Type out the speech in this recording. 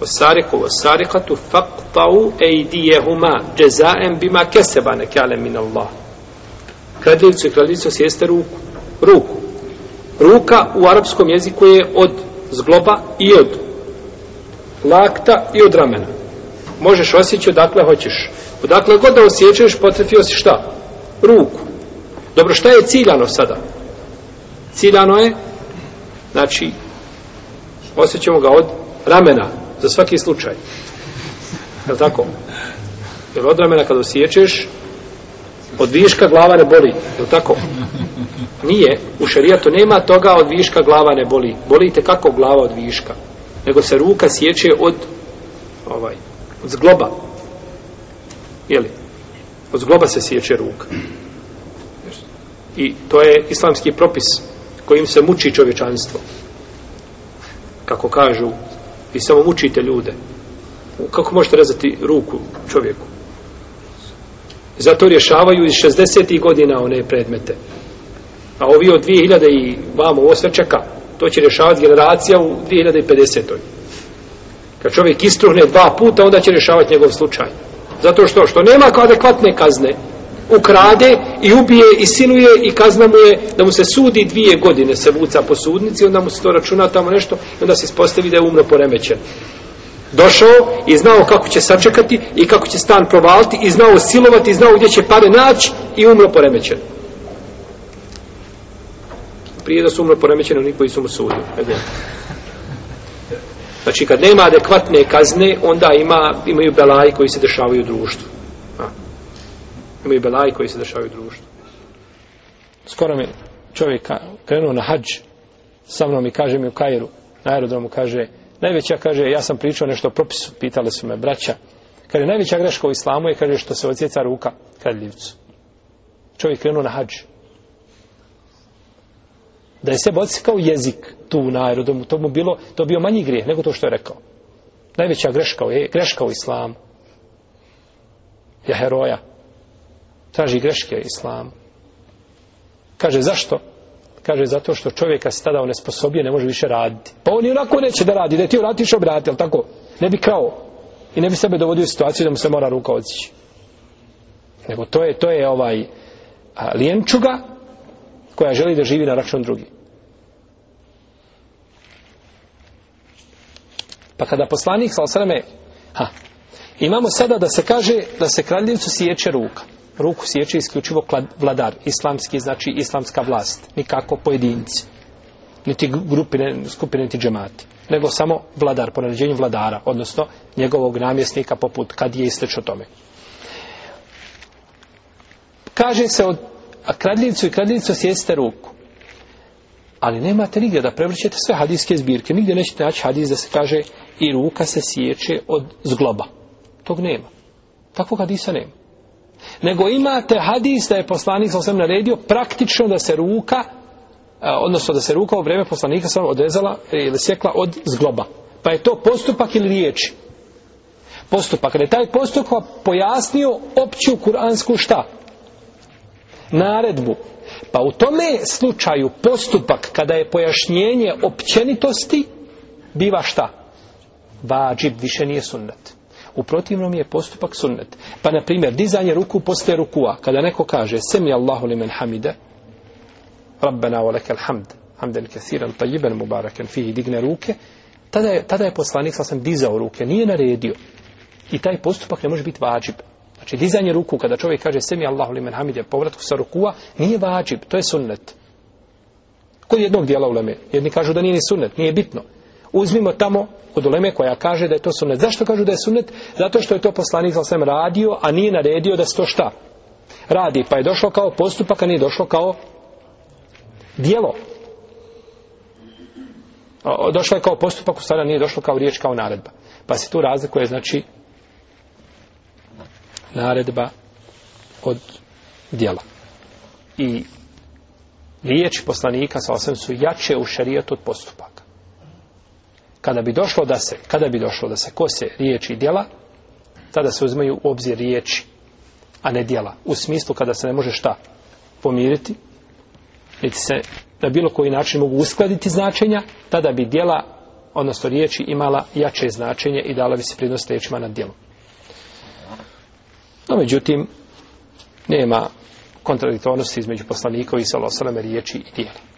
Osariku, osarikatu, faqtau ejdijehuma, džezaem bima keseba nekale min Allah. Kradljivcu i kradljivcu sjeste ruku. Ruku. Ruka u arapskom jeziku je od zgloba i od lakta i od ramena. Možeš osjeći odakle hoćeš. Odakle god da osjećaš, potrefio si šta? Ruku. Dobro, šta je ciljano sada? Ciljano je, znači, osjećamo ga od ramena, Za svaki slučaj. Je tako? Jer od ramena kad osjećeš, od viška glava ne boli. Je tako? Nije. U šarijatu nema toga od viška glava ne boli. Boli te kako glava od viška. Nego se ruka sjeće od ovaj, od zgloba. Jeli? Od zgloba se sjeće ruka. I to je islamski propis kojim se muči čovječanstvo. Kako kažu i samo mučite ljude. Kako možete rezati ruku čovjeku? Zato rješavaju iz 60. godina one predmete. A ovi od 2000 i vamo ovo sve čeka. To će rješavati generacija u 2050. Kad čovjek istruhne dva puta, onda će rješavati njegov slučaj. Zato što? Što nema kao adekvatne kazne ukrade i ubije i sinuje i kazna mu je da mu se sudi dvije godine se vuca po sudnici onda mu se to računa tamo nešto i onda se ispostavi da je umro poremećen došao i znao kako će sačekati i kako će stan provaliti i znao silovati i znao gdje će pare naći i umro poremećen prije da su umro poremećen oni koji su mu sudili znači kad nema adekvatne kazne onda ima, imaju belaji koji se dešavaju u društvu imaju belaji koji se dešavaju u društvu. Skoro mi čovjek krenuo na hađ sa mnom i kaže mi u Kajeru, na aerodromu, kaže, najveća, kaže, ja sam pričao nešto o propisu, pitali su me braća, kaže, najveća greška u islamu je, kaže, što se odsjeca ruka kradljivcu. Čovjek krenuo na hađ. Da je sebe odsjekao jezik tu na aerodromu, to mu bilo, to bio manji grijeh nego to što je rekao. Najveća greška je greška u islamu. Ja heroja, traži greške islamu. Kaže, zašto? Kaže, zato što čovjeka se tada onesposobije, ne može više raditi. Pa on i onako neće da radi, da ti uratiš obrati, ali tako? Ne bi krao. I ne bi sebe dovodio u situaciju da mu se mora ruka odzići. Nego to je, to je ovaj a, lijenčuga koja želi da živi na račun drugi. Pa kada poslanik, sal sveme, ha, imamo sada da se kaže da se kraljevcu sjeće ruka ruku sjeće isključivo vladar, islamski, znači islamska vlast, nikako pojedinci, niti grupine, skupine, niti džemati, nego samo vladar, po naređenju vladara, odnosno njegovog namjesnika poput kad je isteč o tome. Kaže se od kradljivcu i kradljivcu sjeste ruku. Ali nemate nigdje da prevrćete sve hadijske zbirke. Nigdje nećete naći hadis da se kaže i ruka se sjeće od zgloba. Tog nema. Takvog hadisa nema nego imate hadis da je poslanik sam sam naredio praktično da se ruka e, odnosno da se ruka u vreme poslanika sam odrezala ili sjekla od zgloba. Pa je to postupak ili riječ? Postupak. Da je taj postupak pojasnio opću kuransku šta? Naredbu. Pa u tome slučaju postupak kada je pojašnjenje općenitosti biva šta? Vađib više nije sunnet. U protivnom je postupak sunnet. Pa, na primjer, dizanje ruku posle rukua. Kada neko kaže, semi Allahu li men hamide, rabbena wa lekel hamd, hamden kathiran, tajiben mubaraken, fihi digne ruke, tada je, tada je poslanik sasvim dizao ruke, nije naredio. I taj postupak ne može biti vađib. Znači, dizanje ruku, kada čovjek kaže, semi Allahu li men hamide, povratku sa rukua, nije vađib, to je sunnet. Kod jednog dijela uleme, jedni kažu da nije ni sunnet, nije bitno uzmimo tamo od uleme koja kaže da je to sunnet. Zašto kažu da je sunnet? Zato što je to poslanik za svem radio, a nije naredio da se to šta? Radi, pa je došlo kao postupak, a nije došlo kao dijelo. Došlo je kao postupak, u stvari nije došlo kao riječ, kao naredba. Pa se tu razlikuje, znači, naredba od dijela. I riječi poslanika sa osam su jače u šarijetu od postupa kada bi došlo da se kada bi došlo da se kose riječi i djela tada se uzmeju u obzir riječi a ne djela u smislu kada se ne može šta pomiriti niti se na bilo koji način mogu uskladiti značenja tada bi djela odnosno riječi imala jače značenje i dala bi se prednost riječima nad djelom no međutim nema kontradiktornosti između poslanika i salosaleme riječi i djela